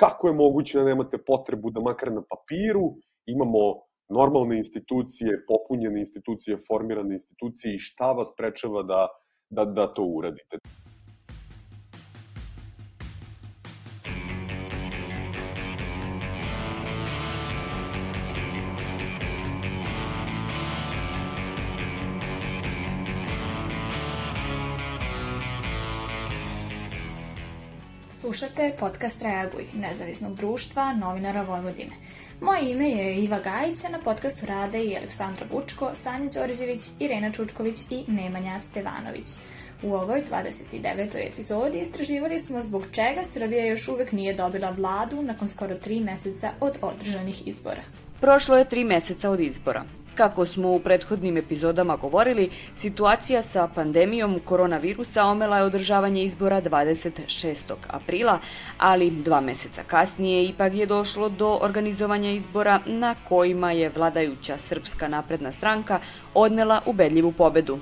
kako je moguće da nemate potrebu da makar na papiru imamo normalne institucije, popunjene institucije, formirane institucije i šta vas prečava da, da, da to uradite. Slušate podcast Reaguj, nezavisnog društva novinara Vojvodine. Moje ime je Iva Gajić, a na podcastu rade i Aleksandra Bučko, Sanja Đorđević, Irena Čučković i Nemanja Stevanović. U ovoj 29. epizodi istraživali smo zbog čega Srbija još uvek nije dobila vladu nakon skoro tri meseca od održanih izbora. Prošlo je tri meseca od izbora. Kako smo u prethodnim epizodama govorili, situacija sa pandemijom koronavirusa omela je održavanje izbora 26. aprila, ali dva meseca kasnije ipak je došlo do organizovanja izbora na kojima je vladajuća Srpska napredna stranka odnela ubedljivu pobedu.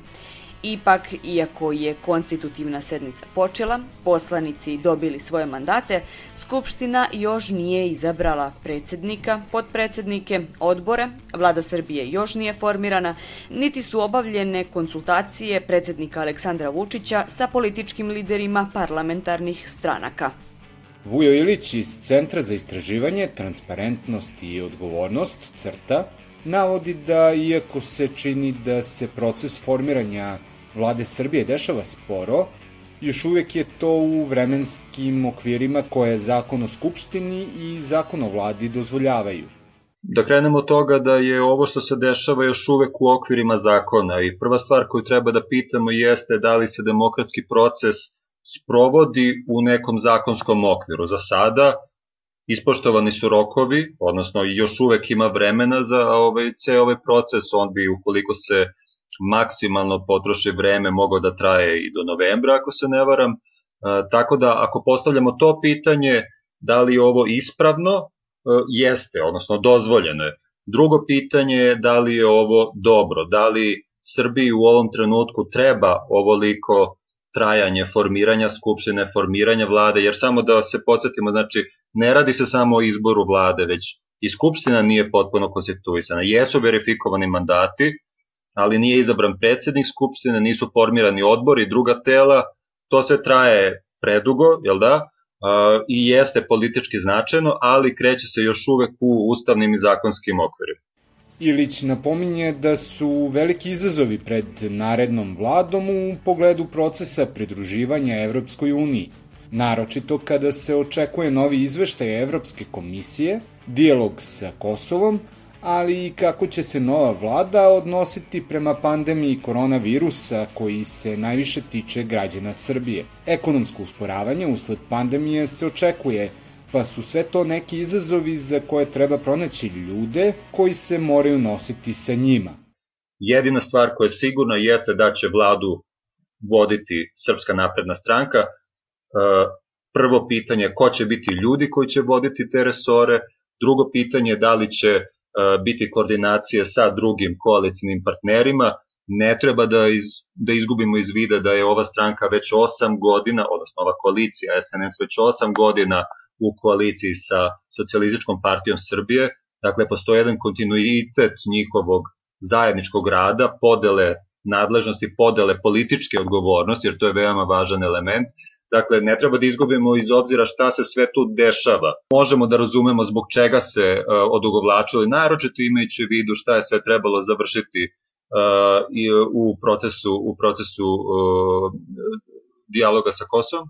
Ipak, iako je konstitutivna sednica počela, poslanici dobili svoje mandate, Skupština još nije izabrala predsednika, podpredsednike, odbore, vlada Srbije još nije formirana, niti su obavljene konsultacije predsednika Aleksandra Vučića sa političkim liderima parlamentarnih stranaka. Vujo Ilić iz Centra za istraživanje, transparentnost i odgovornost, CRTA, navodi da iako se čini da se proces formiranja vlade Srbije dešava sporo, još uvek je to u vremenskim okvirima koje zakon o Skupštini i zakon o vladi dozvoljavaju. Da krenemo od toga da je ovo što se dešava još uvek u okvirima zakona i prva stvar koju treba da pitamo jeste da li se demokratski proces sprovodi u nekom zakonskom okviru. Za sada ispoštovani su rokovi, odnosno još uvek ima vremena za ovaj, ceo ovaj proces, on bi ukoliko se maksimalno potroši vreme mogao da traje i do novembra ako se ne varam, e, tako da ako postavljamo to pitanje da li je ovo ispravno, e, jeste, odnosno dozvoljeno je. Drugo pitanje je da li je ovo dobro, da li Srbiji u ovom trenutku treba ovoliko trajanje formiranja skupštine, formiranja vlade, jer samo da se podsjetimo, znači ne radi se samo o izboru vlade, već i skupština nije potpuno konstituisana. Jesu verifikovani mandati, ali nije izabran predsednik skupštine, nisu formirani odbori i druga tela, to sve traje predugo, jel da? I jeste politički značajno, ali kreće se još uvek u ustavnim i zakonskim okvirima. Ilić napominje da su veliki izazovi pred narednom vladom u pogledu procesa pridruživanja Evropskoj uniji, naročito kada se očekuje novi izveštaj Evropske komisije, dijalog sa Kosovom, ali i kako će se nova vlada odnositi prema pandemiji koronavirusa koji se najviše tiče građana Srbije. Ekonomsko usporavanje usled pandemije se očekuje, pa su sve to neki izazovi za koje treba pronaći ljude koji se moraju nositi sa njima. Jedina stvar koja je sigurna jeste da će vladu voditi Srpska napredna stranka. E, prvo pitanje je ko će biti ljudi koji će voditi te resore, drugo pitanje je da li će biti koordinacije sa drugim koalicijnim partnerima, ne treba da, iz, da izgubimo iz vida da je ova stranka već 8 godina, odnosno ova koalicija SNS već 8 godina u koaliciji sa Socijalističkom partijom Srbije, dakle postoji jedan kontinuitet njihovog zajedničkog rada, podele nadležnosti, podele političke odgovornosti, jer to je veoma važan element, Dakle, ne treba da izgubimo iz obzira šta se sve tu dešava. Možemo da razumemo zbog čega se uh, odugovlačili, naročito imajući vidu šta je sve trebalo završiti uh, i, u procesu, u procesu uh, dijaloga sa Kosovom,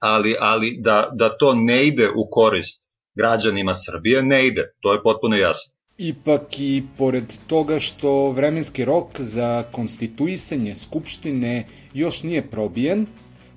ali, ali da, da to ne ide u korist građanima Srbije, ne ide, to je potpuno jasno. Ipak i pored toga što vremenski rok za konstituisanje Skupštine još nije probijen,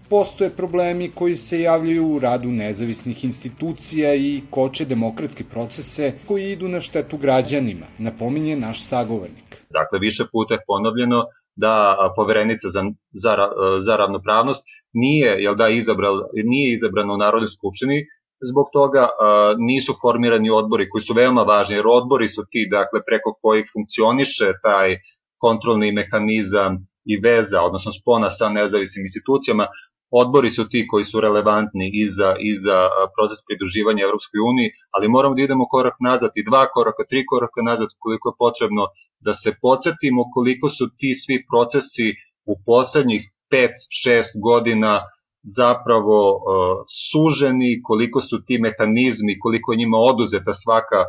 postoje problemi koji se javljaju u radu nezavisnih institucija i koče demokratske procese koji idu na štetu građanima, napominje naš sagovornik. Dakle, više puta je ponovljeno da poverenica za, za, za ravnopravnost nije, jel da, izabral, nije izabrana u Narodnoj skupštini, zbog toga a, nisu formirani odbori koji su veoma važni, jer odbori su ti, dakle, preko kojih funkcioniše taj kontrolni mehanizam i veza, odnosno spona sa nezavisnim institucijama, odbori su ti koji su relevantni i za, i za proces pridruživanja Evropskoj uniji, ali moramo da idemo korak nazad i dva koraka, tri koraka nazad koliko je potrebno da se podsjetimo koliko su ti svi procesi u poslednjih 5-6 godina zapravo uh, suženi, koliko su ti mehanizmi, koliko je njima oduzeta svaka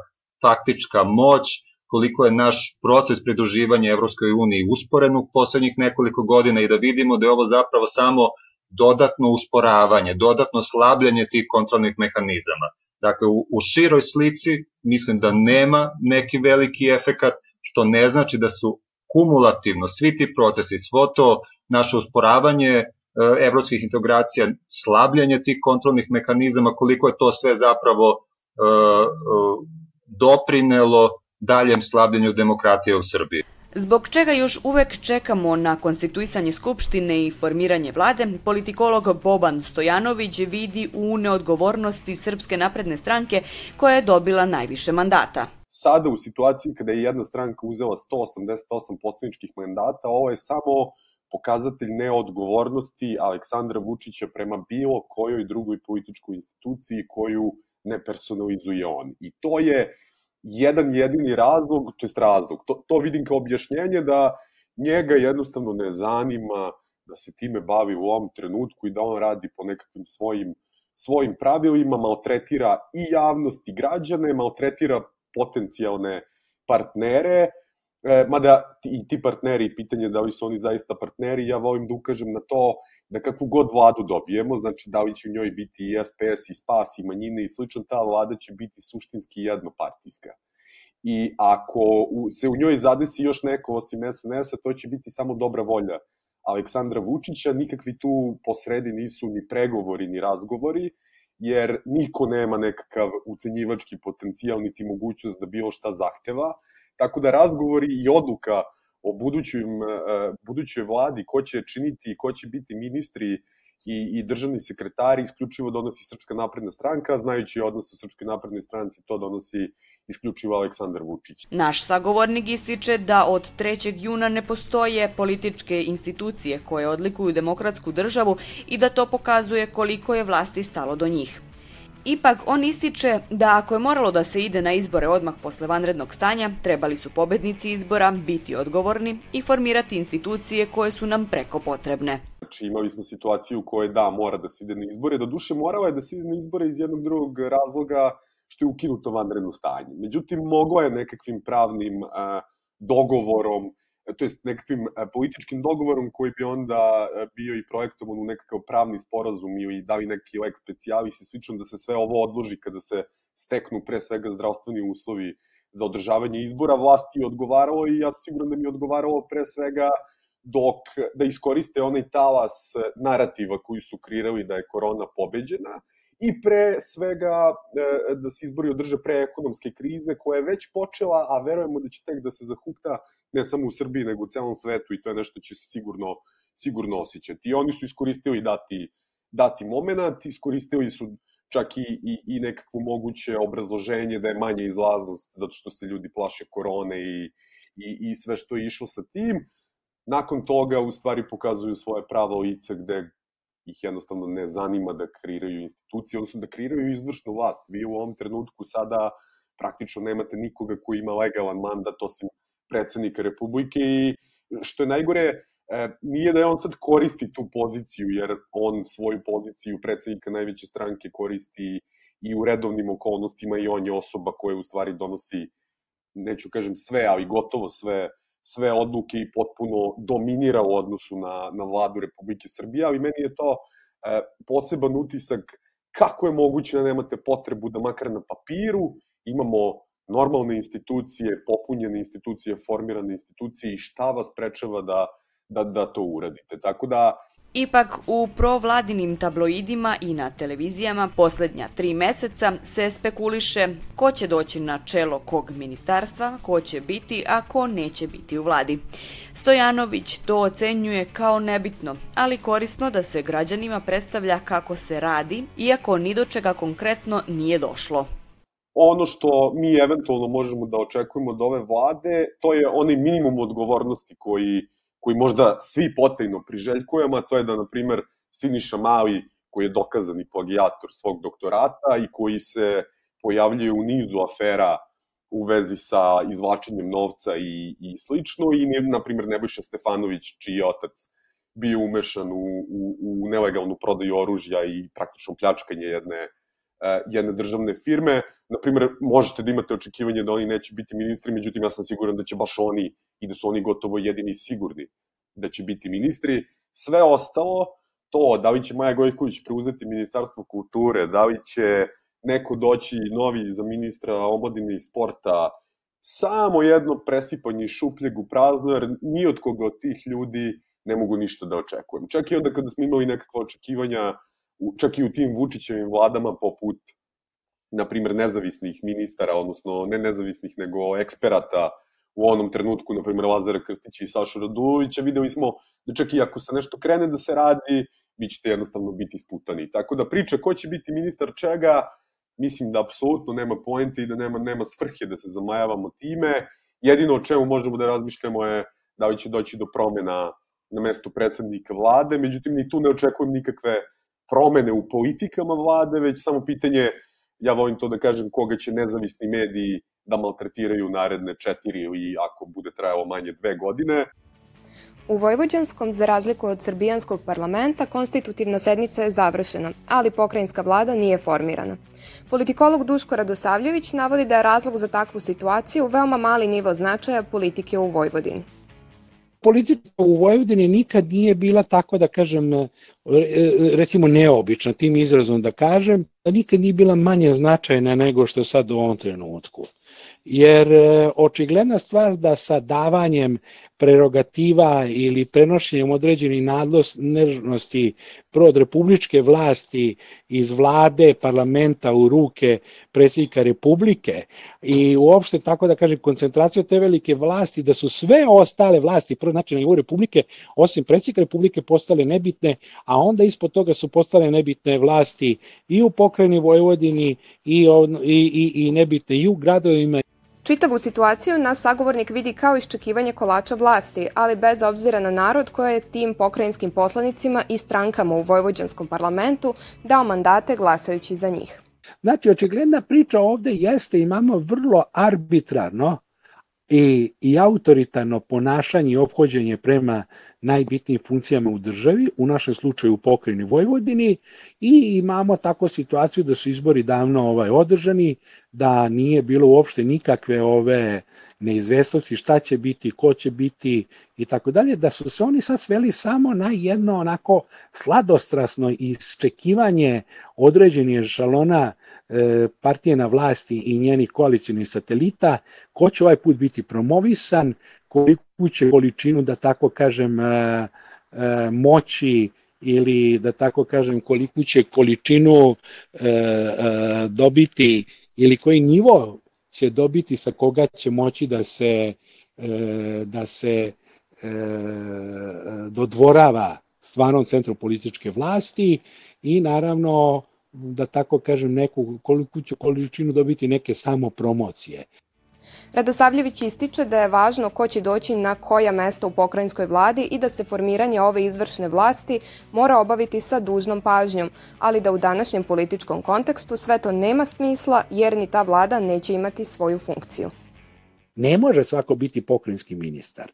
faktička moć, koliko je naš proces pridruživanja Evropskoj uniji usporen u poslednjih nekoliko godina i da vidimo da je ovo zapravo samo dodatno usporavanje, dodatno slabljanje tih kontrolnih mehanizama. Dakle, u, u široj slici mislim da nema neki veliki efekat, što ne znači da su kumulativno svi ti procesi, svo to naše usporavanje e, evropskih integracija, slabljanje tih kontrolnih mehanizama, koliko je to sve zapravo e, e, doprinelo daljem slabljenju demokratije u Srbiji. Zbog čega još uvek čekamo na konstituisanje Skupštine i formiranje vlade, politikolog Boban Stojanović vidi u neodgovornosti Srpske napredne stranke koja je dobila najviše mandata. Sada u situaciji kada je jedna stranka uzela 188 poslaničkih mandata, ovo je samo pokazatelj neodgovornosti Aleksandra Vučića prema bilo kojoj drugoj političkoj instituciji koju ne personalizuje on. I to je jedan jedini razlog, to je razlog, to, to vidim kao objašnjenje da njega jednostavno ne zanima da se time bavi u ovom trenutku i da on radi po nekakvim svojim, svojim pravilima, maltretira i javnost i građane, maltretira potencijalne partnere, e, mada i ti partneri, pitanje da li su oni zaista partneri, ja volim da ukažem na to da kakvu god vladu dobijemo, znači da li će u njoj biti i SPS i SPAS i manjine i slično, ta vlada će biti suštinski jednopartijska. I ako se u njoj zadesi još neko osim SNS-a, to će biti samo dobra volja Aleksandra Vučića, nikakvi tu posredi nisu ni pregovori ni razgovori, jer niko nema nekakav ucenjivački potencijal niti mogućnost da bilo šta zahteva, tako da razgovori i odluka o budućim, e, budućoj vladi, ko će činiti, ko će biti ministri i, i državni sekretari, isključivo donosi Srpska napredna stranka, znajući odnos u Srpskoj naprednoj stranci, to donosi isključivo Aleksandar Vučić. Naš sagovornik ističe da od 3. juna ne postoje političke institucije koje odlikuju demokratsku državu i da to pokazuje koliko je vlasti stalo do njih. Ipak, on ističe da ako je moralo da se ide na izbore odmah posle vanrednog stanja, trebali su pobednici izbora biti odgovorni i formirati institucije koje su nam preko potrebne. Znači, imali smo situaciju u kojoj da, mora da se ide na izbore. Do duše morala je da se ide na izbore iz jednog drugog razloga što je ukinuto vanredno stanje. Međutim, moglo je nekakvim pravnim uh, dogovorom to jest nekakvim e, političkim dogovorom koji bi onda e, bio i projektovan u nekakav pravni sporazum ili da li neki lex specialis i slično da se sve ovo odloži kada se steknu pre svega zdravstveni uslovi za održavanje izbora, vlasti odgovaralo i ja siguran da mi je odgovaralo pre svega dok da iskoriste onaj talas narativa koji su kreirali da je korona pobeđena i pre svega e, da se izbori održe pre ekonomske krize koja je već počela, a verujemo da će tek da se zahukta ne samo u Srbiji nego u celom svetu i to je nešto će se sigurno, sigurno osjećati. I oni su iskoristili dati, dati moment, iskoristili su čak i, i, i nekakvo moguće obrazloženje da je manje izlaznost zato što se ljudi plaše korone i, i, i sve što je išlo sa tim. Nakon toga u stvari pokazuju svoje pravo lice gde ih jednostavno ne zanima da kreiraju institucije, odnosno da kreiraju izvršnu vlast. Vi u ovom trenutku sada praktično nemate nikoga koji ima legalan mandat osim predsednika Republike i što je najgore, e, nije da je on sad koristi tu poziciju, jer on svoju poziciju predsednika najveće stranke koristi i u redovnim okolnostima i on je osoba koja u stvari donosi, neću kažem sve, ali gotovo sve sve odluke i potpuno dominira u odnosu na, na vladu Republike Srbije, ali meni je to e, poseban utisak kako je moguće da nemate potrebu da makar na papiru imamo normalne institucije, popunjene institucije, formirane institucije i šta vas prečava da, da, da to uradite. Tako da Ipak, u provladinim tabloidima i na televizijama poslednja tri meseca se spekuliše ko će doći na čelo kog ministarstva, ko će biti, a ko neće biti u vladi. Stojanović to ocenjuje kao nebitno, ali korisno da se građanima predstavlja kako se radi, iako ni do čega konkretno nije došlo. Ono što mi eventualno možemo da očekujemo od ove vlade, to je onaj minimum odgovornosti koji koji možda svi potajno priželjkujemo, a to je da, na primer, Siniša Mali, koji je dokazani plagijator svog doktorata i koji se pojavljuje u nizu afera u vezi sa izvlačenjem novca i, i slično i, na primjer, Nebojša Stefanović, čiji otac bio umešan u, u, u nelegalnu prodaju oružja i praktično pljačkanje jedne, jedne državne firme. Naprimer, možete da imate očekivanje da oni neće biti ministri, međutim ja sam siguran da će baš oni i da su oni gotovo jedini sigurni da će biti ministri. Sve ostalo, to da li će Maja Gojković preuzeti Ministarstvo kulture, da li će neko doći novi za ministra omladine i sporta, samo jedno presipanje šupljeg u prazno, jer ni od koga od tih ljudi ne mogu ništa da očekujem. Čak i onda kada smo imali nekakva očekivanja, čak i u tim Vučićevim vladama, poput, na primjer, nezavisnih ministara, odnosno ne nezavisnih, nego eksperata u onom trenutku, na primjer, Lazara Krstića i Saša Radulovića, videli smo da čak i ako se nešto krene da se radi, vi ćete jednostavno biti isputani. Tako da priča ko će biti ministar čega, mislim da apsolutno nema poente i da nema, nema svrhe da se zamajavamo time. Jedino o čemu možemo da razmišljamo je da li će doći do promena na mestu predsednika vlade, međutim ni tu ne očekujem nikakve promene u politikama vlade, već samo pitanje, ja volim to da kažem, koga će nezavisni mediji da maltretiraju naredne četiri ili ako bude trajalo manje dve godine. U Vojvođanskom, za razliku od srbijanskog parlamenta, konstitutivna sednica je završena, ali pokrajinska vlada nije formirana. Politikolog Duško Radosavljević navodi da je razlog za takvu situaciju veoma mali nivo značaja politike u Vojvodini politika u Vojvodini nikad nije bila tako da kažem recimo neobična tim izrazom da kažem da nikad nije bila manje značajna nego što je sad u ovom trenutku. Jer e, očigledna stvar da sa davanjem prerogativa ili prenošenjem određenih nadležnosti od republičke vlasti iz vlade, parlamenta u ruke predsjednika republike i uopšte tako da kažem koncentracija te velike vlasti da su sve ostale vlasti prvo znači na nivou republike osim predsjednika republike postale nebitne, a onda ispod toga su postale nebitne vlasti i u pokrajini Vojvodini i, i, i, i nebitne i u gradovima Čitavu situaciju naš sagovornik vidi kao iščekivanje kolača vlasti, ali bez obzira na narod koje je tim pokrajinskim poslanicima i strankama u Vojvođanskom parlamentu dao mandate glasajući za njih. Znači, očigledna priča ovde jeste, imamo vrlo arbitrarno i, i autoritarno ponašanje i obhođenje prema najbitnijim funkcijama u državi, u našem slučaju u pokrajini Vojvodini i imamo tako situaciju da su izbori davno ovaj održani, da nije bilo uopšte nikakve ove neizvestnosti šta će biti, ko će biti i tako dalje, da su se oni sad sveli samo na jedno onako sladostrasno isčekivanje određenih šalona partije na vlasti i njenih koalicijnih satelita, ko će ovaj put biti promovisan, koliku će količinu, da tako kažem, e, e, moći ili da tako kažem koliku će količinu dobiti ili koji nivo će dobiti sa koga će moći da se da se dodvorava stvarnom centru političke vlasti i naravno da tako kažem, neku, koliko će količinu dobiti neke samo promocije. Radosavljević ističe da je važno ko će doći na koja mesta u pokrajinskoj vladi i da se formiranje ove izvršne vlasti mora obaviti sa dužnom pažnjom, ali da u današnjem političkom kontekstu sve to nema smisla jer ni ta vlada neće imati svoju funkciju. Ne može svako biti pokrajinski ministar.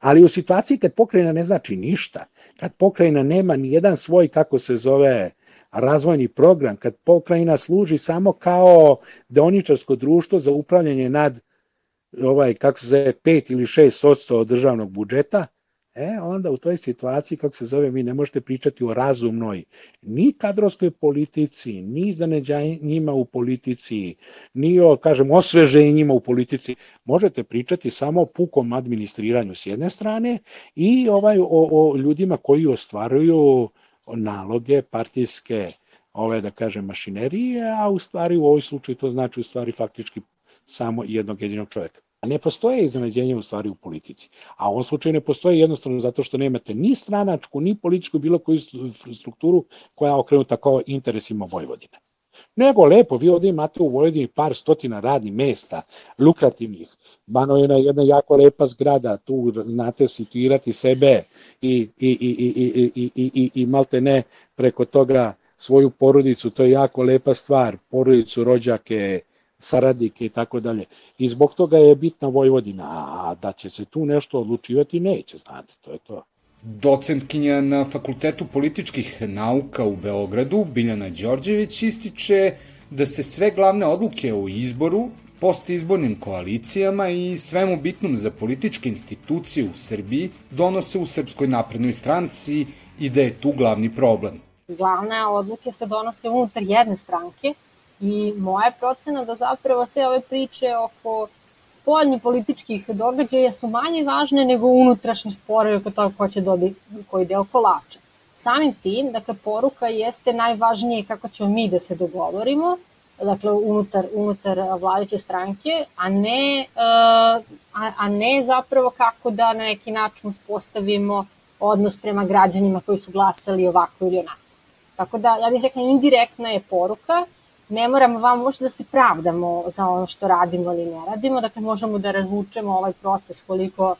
Ali u situaciji kad pokrajina ne znači ništa, kad pokrajina nema ni jedan svoj, kako se zove, razvojni program, kad pokrajina služi samo kao deoničarsko društvo za upravljanje nad ovaj, kako se zove, 5 ili 6 od državnog budžeta, e, onda u toj situaciji, kako se zove, vi ne možete pričati o razumnoj ni kadrovskoj politici, ni zaneđanjima u politici, ni o, kažem, osveženjima u politici. Možete pričati samo o pukom administriranju s jedne strane i ovaj o, o ljudima koji ostvaruju naloge partijske ove, da kažem, mašinerije, a u stvari u ovoj slučaju to znači u stvari faktički samo jednog jedinog čoveka. Ne postoje iznenađenje u stvari u politici. A u ovom slučaju ne postoje jednostavno zato što nemate ni stranačku, ni političku, bilo koju strukturu koja je okrenuta kao interesima Vojvodine. Nego lepo, vi ovde imate u Vojvodini par stotina radnih mesta, lukrativnih. Banovina je jedna jako lepa zgrada, tu znate situirati sebe i, i, i, i, i, i, i, i, i malte ne preko toga svoju porodicu, to je jako lepa stvar, porodicu, rođake, saradnike i tako dalje. I zbog toga je bitna Vojvodina, a da će se tu nešto odlučivati, neće, znate, to je to. Docentkinja na Fakultetu političkih nauka u Beogradu, Biljana Đorđević, ističe da se sve glavne odluke o izboru, postizbornim koalicijama i svemu bitnom za političke institucije u Srbiji donose u Srpskoj naprednoj stranci i da je tu glavni problem. Glavne odluke se donose unutar jedne stranke i moja procena da zapravo sve ove priče oko spoljni političkih događaja su manje važne nego unutrašnji sporovi oko toga ko će dobiti koji deo kolača. Samim tim, dakle, poruka jeste najvažnije kako ćemo mi da se dogovorimo, dakle, unutar, unutar vladajuće stranke, a ne, a, a ne zapravo kako da na neki način uspostavimo odnos prema građanima koji su glasali ovako ili onako. Tako da, ja bih rekla, indirektna je poruka, ne moramo vam možda da se pravdamo za ono što radimo ili ne radimo, dakle možemo da razvučemo ovaj proces koliko,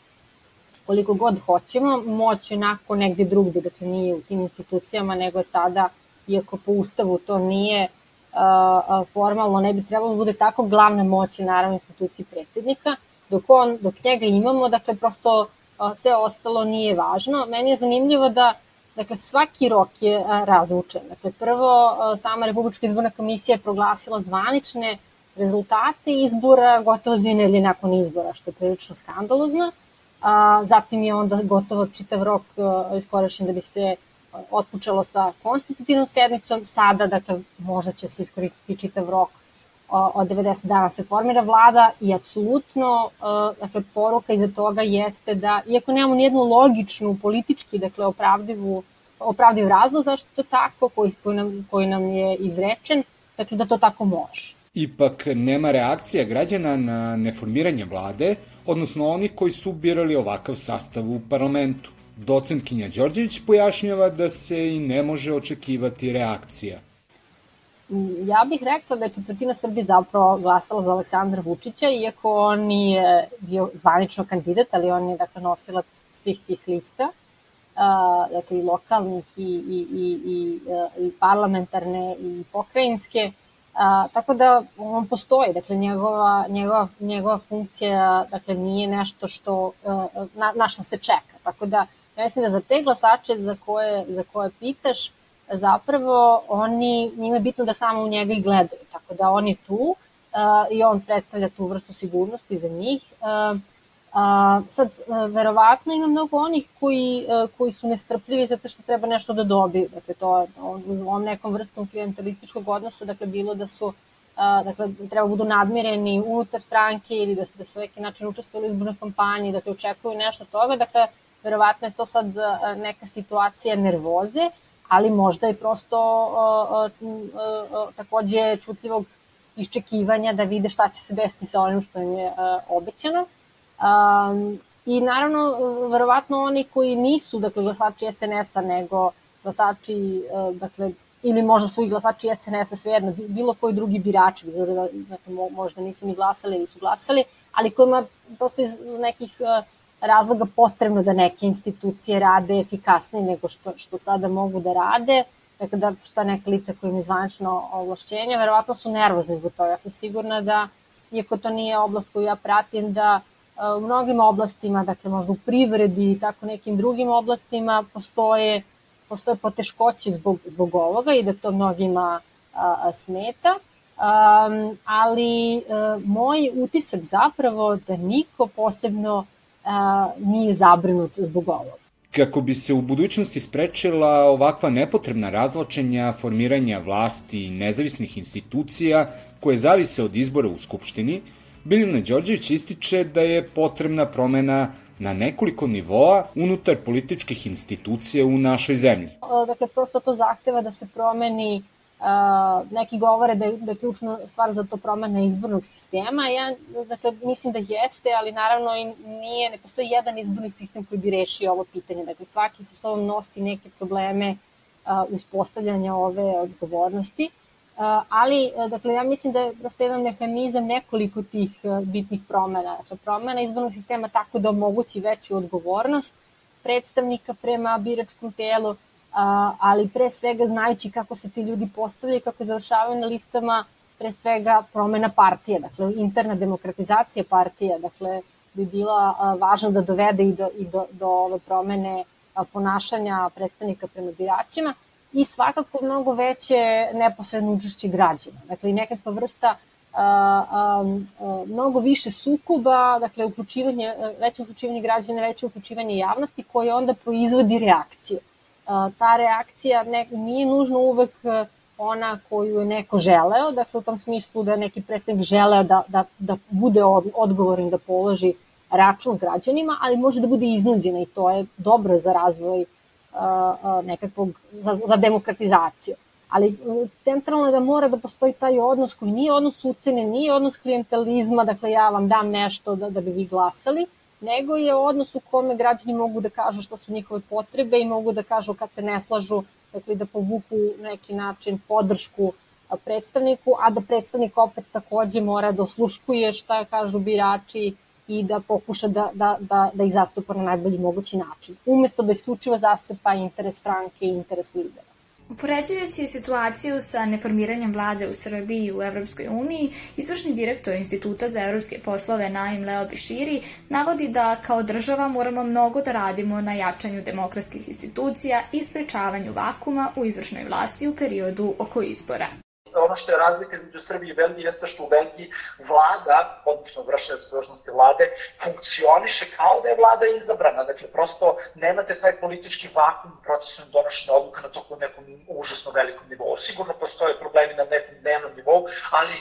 koliko god hoćemo, moć je onako negde drugde, dakle nije u tim institucijama, nego sada, iako po ustavu to nije uh, formalno, ne bi trebalo da bude tako, glavna moć je naravno instituciji predsednika, dok, on, dok njega imamo, dakle prosto uh, sve ostalo nije važno. Meni je zanimljivo da Dakle, svaki rok je razvučen. Dakle, prvo, sama Republička izborna komisija je proglasila zvanične rezultate izbora gotovo dvije nedelje nakon izbora, što je prilično skandalozno. A, zatim je onda gotovo čitav rok iskorišćen da bi se otpučalo sa konstitutivnom sednicom. Sada, dakle, možda će se iskoristiti čitav rok od 90 dana se formira vlada i apsolutno, dakle, poruka iza toga jeste da, iako nemamo nijednu logičnu, politički, dakle, opravdivu, opravdiv razlog zašto to tako, koji, koji, nam, koji nam je izrečen, dakle, da to tako može. Ipak nema reakcija građana na neformiranje vlade, odnosno oni koji su birali ovakav sastav u parlamentu. Docentkinja Đorđević pojašnjava da se i ne može očekivati reakcija. Ja bih rekla da je četvrtina Srbije zapravo glasala za Aleksandra Vučića, iako on nije bio zvanično kandidat, ali on je dakle, nosilac svih tih lista, uh, dakle i lokalnih i, i, i, i, i parlamentarne i pokrajinske, uh, tako da on postoji, dakle njegova, njegova, njegova funkcija dakle, nije nešto što uh, na, na što se čeka, tako da ja mislim da za te glasače za koje, za koje pitaš, zapravo oni, njima je bitno da samo u njega i gledaju, tako da on je tu uh, i on predstavlja tu vrstu sigurnosti za njih. Uh, a, sad, uh, verovatno ima mnogo onih koji, koji su nestrpljivi zato što treba nešto da dobiju. Dakle, to u ovom nekom vrstom klientalističkog odnosa, dakle, bilo da su Uh, dakle, treba budu nadmireni unutar stranke ili da, da se neki način učestvovali u izbornoj kampanji, dakle, očekuju nešto toga, dakle, verovatno je to sad neka situacija nervoze, ali možda i prosto takođe čutljivog iščekivanja da vide šta će se desiti sa onim što im je uh, obećano. I naravno, verovatno oni koji nisu, dakle, glasači SNS-a, nego glasači, uh, dakle, ili možda su i glasači SNS-a, svejedno, bilo koji drugi birači, dakle, možda nisu ni glasali ili su glasali, ali kojima prosto iz nekih uh, razloga potrebno da neke institucije rade efikasnije nego što, što sada mogu da rade, dakle da šta neka lica koja imaju zvanično ovlašćenja, verovatno su nervozni zbog toga. Ja sam sigurna da, iako to nije oblast koju ja pratim, da e, u mnogim oblastima, dakle možda u privredi i tako nekim drugim oblastima postoje, postoje poteškoće zbog, zbog ovoga i da to mnogima a, a, smeta. Um, ali uh, moj utisak zapravo da niko posebno nije zabrinut zbog ovoga. Kako bi se u budućnosti sprečila ovakva nepotrebna razločenja formiranja vlasti i nezavisnih institucija koje zavise od izbora u Skupštini, Biljana Đorđević ističe da je potrebna promena na nekoliko nivoa unutar političkih institucija u našoj zemlji. Dakle, prosto to zahteva da se promeni neki govore da je, da je ključna stvar za to promena izbornog sistema. Ja dakle, mislim da jeste, ali naravno i nije, ne postoji jedan izborni sistem koji bi rešio ovo pitanje. Dakle, svaki sa sobom nosi neke probleme uh, uspostavljanja ove odgovornosti. ali, dakle, ja mislim da je prosto jedan mehanizam nekoliko tih bitnih promena. Dakle, promena izbornog sistema tako da omogući veću odgovornost predstavnika prema biračkom telu, ali pre svega znajući kako se ti ljudi postavljaju, kako završavaju na listama, pre svega promena partije, dakle interna demokratizacija partije, dakle bi bila važna da dovede i do, i do, do ove promene ponašanja predstavnika prema biračima i svakako mnogo veće neposredno učešće građana. Dakle, i nekakva vrsta a, a, a, mnogo više sukuba, dakle, uključivanje, veće uključivanje građana, veće uključivanje javnosti koje onda proizvodi reakciju. Ta reakcija ne, nije nužno uvek ona koju je neko želeo, dakle u tom smislu da neki predstavnik želeo da, da, da bude odgovoran da položi račun građanima, ali može da bude iznuđena i to je dobro za razvoj nekakvog, za, za demokratizaciju. Ali centralno je da mora da postoji taj odnos koji nije odnos ucene, nije odnos klientalizma, dakle ja vam dam nešto da, da bi vi glasali, nego je odnos u kome građani mogu da kažu što su njihove potrebe i mogu da kažu kad se ne slažu dakle da povuku neki način podršku predstavniku, a da predstavnik opet takođe mora da osluškuje šta kažu birači i da pokuša da, da, da, da ih zastupa na najbolji mogući način, umesto da isključivo zastupa interes stranke i interes lidera. Upoređujući situaciju sa neformiranjem vlade u Srbiji i u Evropskoj uniji, izvršni direktor Instituta za evropske poslove Naim Leo Biširi navodi da kao država moramo mnogo da radimo na jačanju demokratskih institucija i sprečavanju vakuma u izvršnoj vlasti u periodu oko izbora ono što je razlika između Srbije i Belgije jeste što u Belgiji vlada, odnosno vršilac dužnosti vlade, funkcioniše kao da je vlada izabrana. Dakle, prosto nemate taj politički vakum u procesu donošenja odluka na toku nekom užasno velikom nivou. Sigurno postoje problemi na nekom dnevnom nivou, ali uh,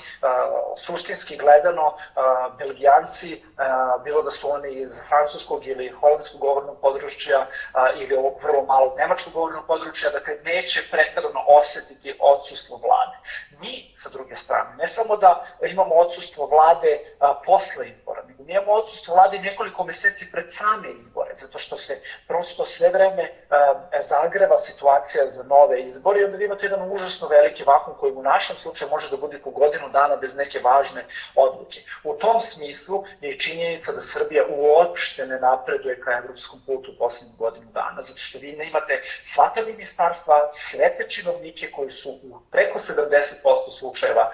suštinski gledano, uh, Belgijanci, uh, bilo da su oni iz francuskog ili holandskog govornog područja uh, ili ovog vrlo malog nemačkog govornog područja, dakle, neće pretarano osetiti odsustvo vlade. Mi, sa druge strane, ne samo da imamo odsustvo vlade a, posle izbora, nego mi imamo odsustvo vlade nekoliko meseci pred same izbore, zato što se prosto sve vreme a, zagreva situacija za nove izbore i onda imate jedan užasno veliki vakum koji u našem slučaju može da bude po godinu dana bez neke važne odluke. U tom smislu je činjenica da Srbija uopšte ne napreduje ka evropskom putu u godinu dana, zato što vi ne imate svaka ministarstva, sve te činovnike koji su u preko 70 50% slučajeva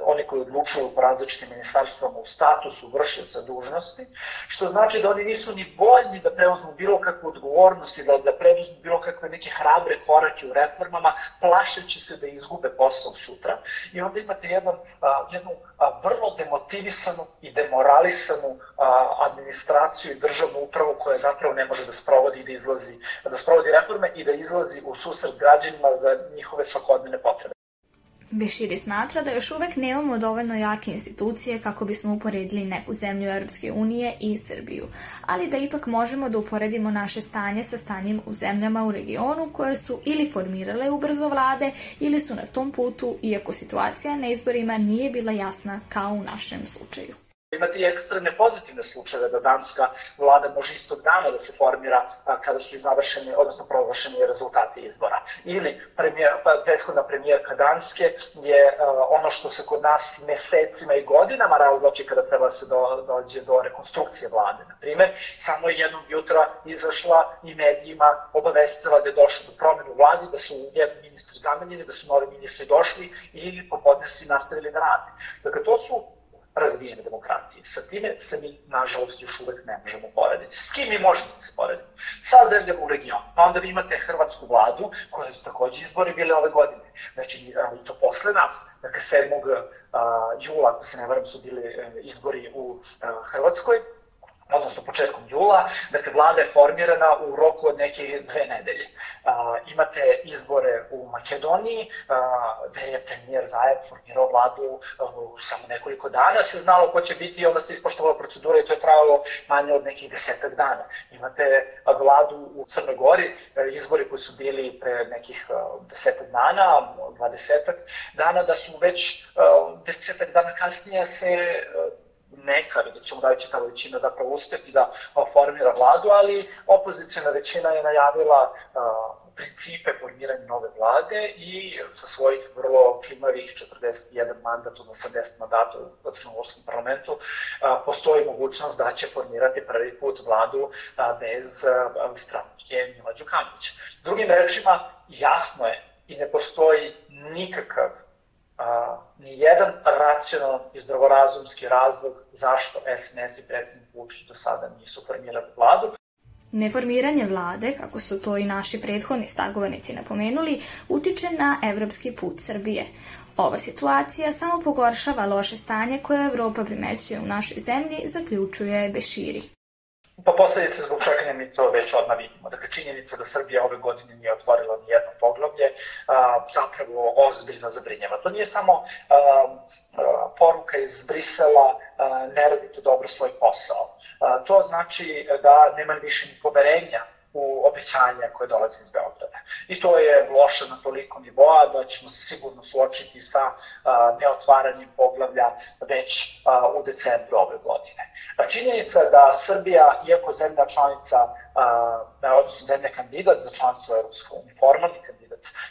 oni koji odlučuju po različitim ministarstvama u statusu vršioca dužnosti, što znači da oni nisu ni voljni da preuzmu bilo kakvu odgovornost i da, da preuzmu bilo kakve neke hrabre korake u reformama, plašeći se da izgube posao sutra. I onda imate jedan, jednu vrlo demotivisanu i demoralisanu administraciju i državnu upravu koja zapravo ne može da sprovodi da izlazi, da sprovodi reforme i da izlazi u susret građanima za njihove svakodnevne potrebe. Beširi smatra da još uvek nemamo dovoljno jake institucije kako bismo uporedili neku zemlju Europske unije i Srbiju, ali da ipak možemo da uporedimo naše stanje sa stanjem u zemljama u regionu koje su ili formirale ubrzo vlade ili su na tom putu, iako situacija na izborima nije bila jasna kao u našem slučaju. Imate i ekstremne pozitivne slučajeve da danska vlada može istog dana da se formira a, kada su i završeni, odnosno proglašeni rezultati izbora. Ili premijer, pa, prethodna premijerka Danske je a, ono što se kod nas mesecima i godinama razloči kada treba se do, dođe do rekonstrukcije vlade. Na primer, samo je jednog jutra izašla i medijima obavestila da je došlo do promenu vladi, da su jedni ministri zamenjeni, da su novi ministri došli i popodne svi nastavili da rade. Dakle, to su razvijene demokratije. Sa time se mi, nažalost, još uvek ne možemo porediti. S kim mi možemo da se poredimo? Sa zemljama u regionu. Pa onda vi imate hrvatsku vladu, koja su takođe izbori bile ove godine. Znači, i to posle nas. Dakle, 7. jula, ako se ne varam, su bili e, izbori u Hrvatskoj odnosno početkom jula, dakle vlada je formirana u roku od neke dve nedelje. A, imate izbore u Makedoniji, a, gde je premijer Zajev formirao vladu u samo nekoliko dana, se znalo ko će biti i onda se ispoštovala procedura i to je trajalo manje od nekih desetak dana. Imate vladu u Crnoj Gori, izbori koji su bili pre nekih desetak dana, dvadesetak dana, da su već desetak dana kasnije se neka, vidjet ćemo da li će ta većina zapravo uspeti da formira vladu, ali opozicijna većina je najavila principe formiranja nove vlade i sa svojih vrlo klimavih 41 mandat, odnosno 80 mandata u Nacionalnom parlamentu, postoji mogućnost da će formirati prvi put vladu bez stranke Mila Đukanovića. Drugim rečima, jasno je i ne postoji nikakav a, ni jedan racionalan i zdravorazumski razlog zašto SNS i predsednik Vučić do sada nisu formirali vladu. Neformiranje vlade, kako su to i naši prethodni stagovanici napomenuli, utiče na evropski put Srbije. Ova situacija samo pogoršava loše stanje koje Evropa primećuje u našoj zemlji, zaključuje Beširi. Pa posledice zbog čekanja mi to već odmah vidimo. Dakle, činjenica da Srbija ove godine nije otvorila ni jedno poglavlje, a, zapravo ozbiljno zabrinjava. To nije samo poruka iz Brisela, ne radite dobro svoj posao. To znači da nema više ni poverenja u obećanja koje dolaze iz Beograda. I to je loše na toliko nivoa da ćemo se sigurno suočiti sa neotvaranjem poglavlja već u decembru ove godine. A činjenica da Srbija, iako zemlja članica, odnosno zemlja kandidat za članstvo u Europskoj uniji, formalni kandidat,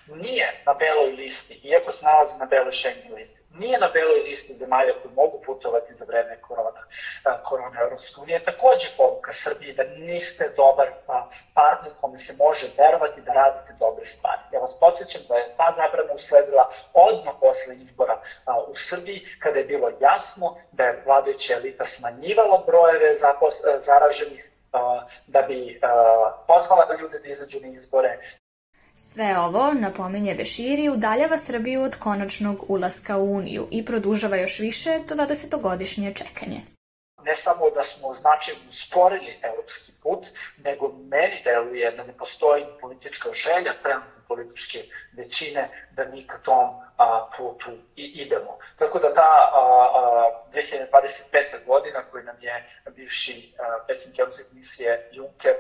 nije na beloj listi, iako se nalazi na beloj Schengen listi, nije na beloj listi zemalja koji mogu putovati za vreme korona, korona Europske unije, takođe poruka Srbije da niste dobar partner kome se može verovati da radite dobre stvari. Ja vas podsjećam da je ta zabrana usledila odmah posle izbora u Srbiji, kada je bilo jasno da je vladajuća elita smanjivala brojeve zaraženih da bi pozvala ljude da izađu na izbore, Sve ovo, napominje Beširi, udaljava Srbiju od konačnog ulaska u Uniju i produžava još više 20-godišnje čekanje ne samo da smo značajno usporili evropski put, nego meni deluje da ne postoji politička želja trenutne političke većine da mi ka tom a, putu i idemo. Tako da ta a, a, 2025. godina koju nam je bivši predsjednik Evropske komisije Juncker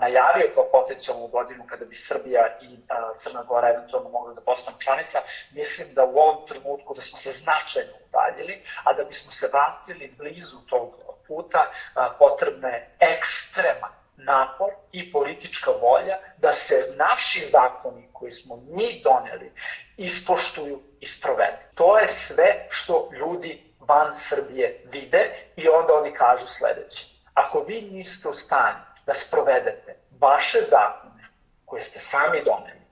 najavio kao potencijalnu godinu kada bi Srbija i Crna Gora eventualno mogli da postanu članica, mislim da u ovom trenutku da smo se značajno udaljili, a da bismo se vratili blizu tog puta potrebno je ekstreman napor i politička volja da se naši zakoni koji smo mi doneli ispoštuju i sprovedu. To je sve što ljudi van Srbije vide i onda oni kažu sledeće. Ako vi niste u stanju da sprovedete vaše zakone koje ste sami doneli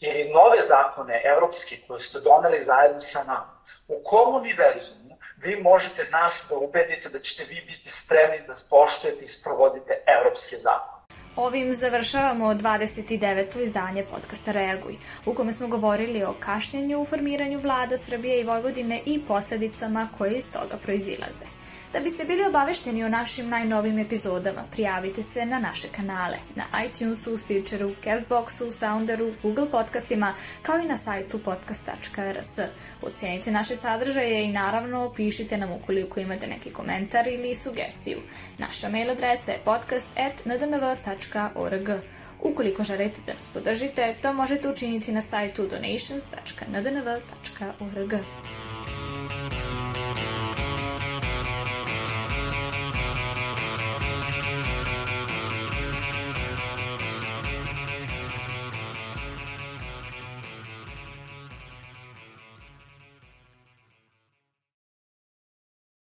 ili nove zakone evropske koje ste doneli zajedno sa nama, u kom univerzumu vi možete nas da ubedite da ćete vi biti spremni da poštujete i sprovodite evropske zakone. Ovim završavamo 29. izdanje podcasta Reaguj, u kome smo govorili o kašnjenju u formiranju vlada Srbije i Vojvodine i posledicama koje iz toga proizilaze. Da biste bili obavešteni o našim najnovim epizodama, prijavite se na naše kanale, na iTunesu, Stitcheru, Castboxu, Sounderu, Google podcastima, kao i na sajtu podcast.rs. Ocenite naše sadržaje i naravno pišite nam ukoliko imate neki komentar ili sugestiju. Naša mail adresa je podcast.ndnv.org. Ukoliko želite da nas podržite, to možete učiniti na sajtu donations.ndnv.org.